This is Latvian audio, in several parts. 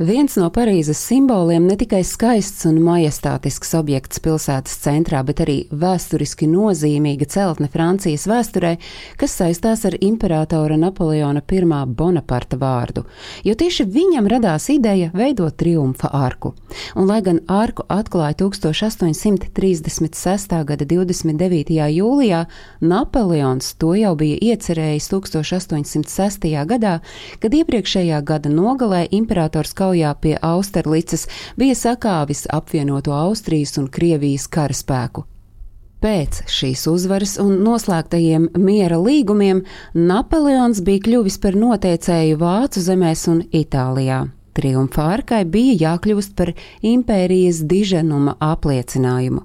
Viens no Parīzes simboliem ne tikai skaists un majestātisks objekts pilsētas centrā, bet arī vēsturiski nozīmīga celtne Francijas vēsturē, kas saistās ar imperatora Napoleona I Bonaparta vārdu, jo tieši viņam radās ideja veidot triumfa arku. Un, lai gan arku atklāja 1836. gada 29. jūlijā, Napoleons to jau bija iecerējis 1806. gadā, kad iepriekšējā gada nogalē imperators Kaujā kaujā pie Austerlicas bija sakāvis apvienoto Austrijas un Krievijas karaspēku. Pēc šīs uzvaras un noslēgtajiem miera līgumiem Napoleons bija kļuvis par noteicēju Vācu zemēs un Itālijā. Triumfā arkai bija jākļūst par impērijas diženuma apliecinājumu.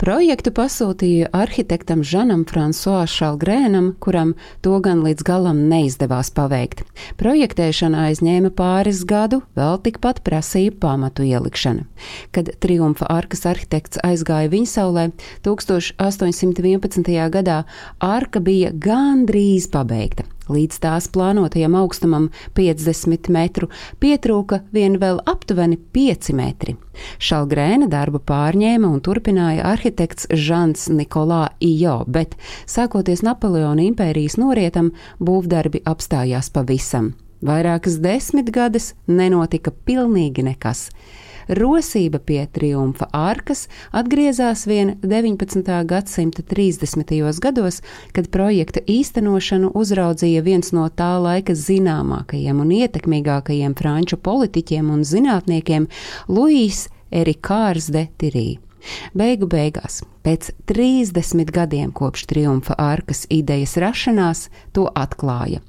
Projektu pasūtīja arhitektam Žanam Fransuā Šalgrēnam, kuram to gan līdz galam neizdevās paveikt. Projektēšana aizņēma pāris gadu, vēl tikpat prasīja pamatu ielikšana. Kad triumfa arkas arhitekts aizgāja viņa saulē, 1811. gadā arka bija gandrīz pabeigta. Līdz tās plānotajam augstumam 50 metru pietrūka vien vēl aptuveni 5 metri. Šalgrēna darbu pārņēma un turpināja arhitekts Žants Nikolā Ijo, bet sākoties Napoleona impērijas norietam, būvdarbi apstājās pavisam. Vairākas desmitgades nenotika pilnīgi nekas. Rosība pie triumfa arkas atgriezās vien 19. gadsimta 30. gados, kad projekta īstenošanu uzraudzīja viens no tā laika zināmākajiem un ietekmīgākajiem franču politiķiem un zinātniekiem - Luīs Erikārs de Tirī. Beigu beigās, pēc 30 gadiem kopš triumfa arkas idejas rašanās, to atklāja.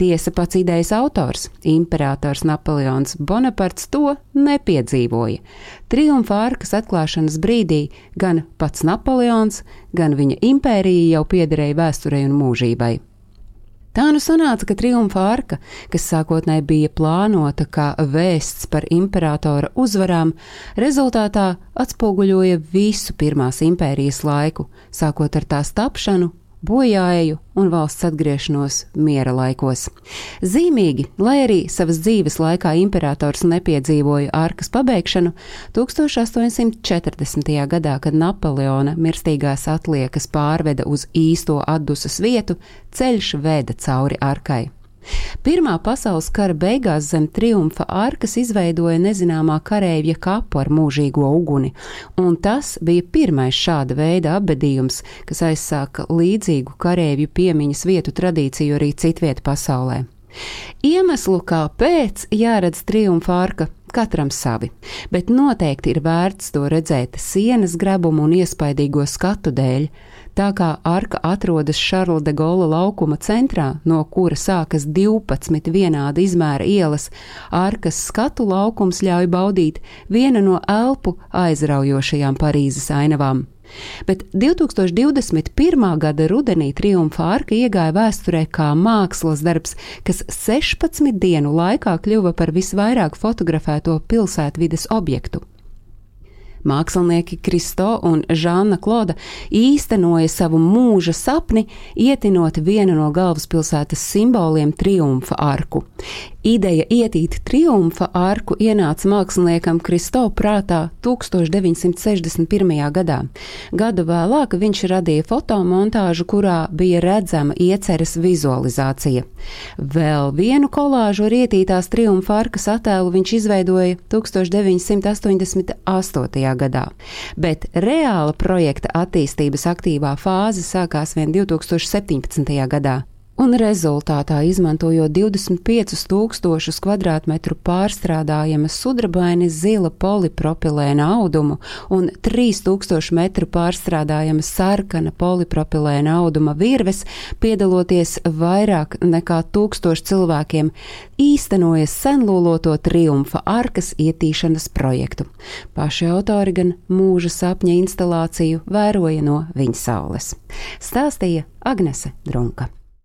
Tiesa pats idejas autors, imperators Napoleons Bonaparts, to nepiedzīvoja. Triumfa arkas atklāšanas brīdī gan pats Napoleons, gan viņa impērija jau piederēja vēsturei un mūžībai. Tā nu sanāca, ka triumfa arka, kas sākotnēji bija plānota kā vēsts par imperatora uzvarām, rezultātā atspoguļoja visu Pirmās impērijas laiku, sākot ar tās tapšanu bojāeju un valsts atgriešanos miera laikos. Zīmīgi, lai arī savas dzīves laikā imperators nepiedzīvoja ārkas pabeigšanu, 1840. gadā, kad Napoleona mirstīgās atliekas pārveda uz īsto atdusas vietu, ceļš veda cauri arkai. Pirmā pasaules kara beigās zem triumfa arkas izveidoja nezināmā kareivja kapu ar mūžīgo uguni, un tas bija pirmais šāda veida apbedījums, kas aizsāka līdzīgu kareivju piemiņas vietu tradīciju arī citviet pasaulē. Iemeslu, kāpēc jāredz triumfa arka, katram savi, bet noteikti ir vērts to redzēt sienas grebumu un iespaidīgo skatu dēļ, tā kā arka atrodas Šarla de Gola laukuma centrā, no kura sākas 12 vienāda izmēra ielas, arkas skatu laukums ļauj baudīt vienu no elpu aizraujošajām Parīzes ainavām. Bet 2021. gada rudenī triumfa arka iegāja vēsturē kā mākslas darbs, kas 16 dienu laikā kļuva par visvairāk fotografēto pilsētvides objektu. Mākslinieki Kristo un Žāna Kloda īstenoja savu mūža sapni, ietinot vienu no galvaspilsētas simboliem - triumfa arku. Ideja ietīt triumfa arku ienāca māksliniekam Kristo prātā 1961. gadā. Gadu vēlāk viņš radīja fotomontāžu, kurā bija redzama ieceres vizualizācija. Vēl vienu kolāžu ar ietītās triumfa arkas attēlu viņš izveidoja 1988 gadā, bet reāla projekta attīstības aktīvā fāze sākās vien 2017. gadā un rezultātā izmantojot 25,000 km2 pārstrādājama sudrabaini zila polipropilēna audumu un 3000 metru pārstrādājama sarkana polipropilēna auduma virves, piedaloties vairāk nekā tūkstoši cilvēkiem, īstenoja senlūloto triumfa arkas ietīšanas projektu. Paši autori gan mūža sapņa instalāciju vēroja no viņa saules. Stāstīja Agnese Drunka.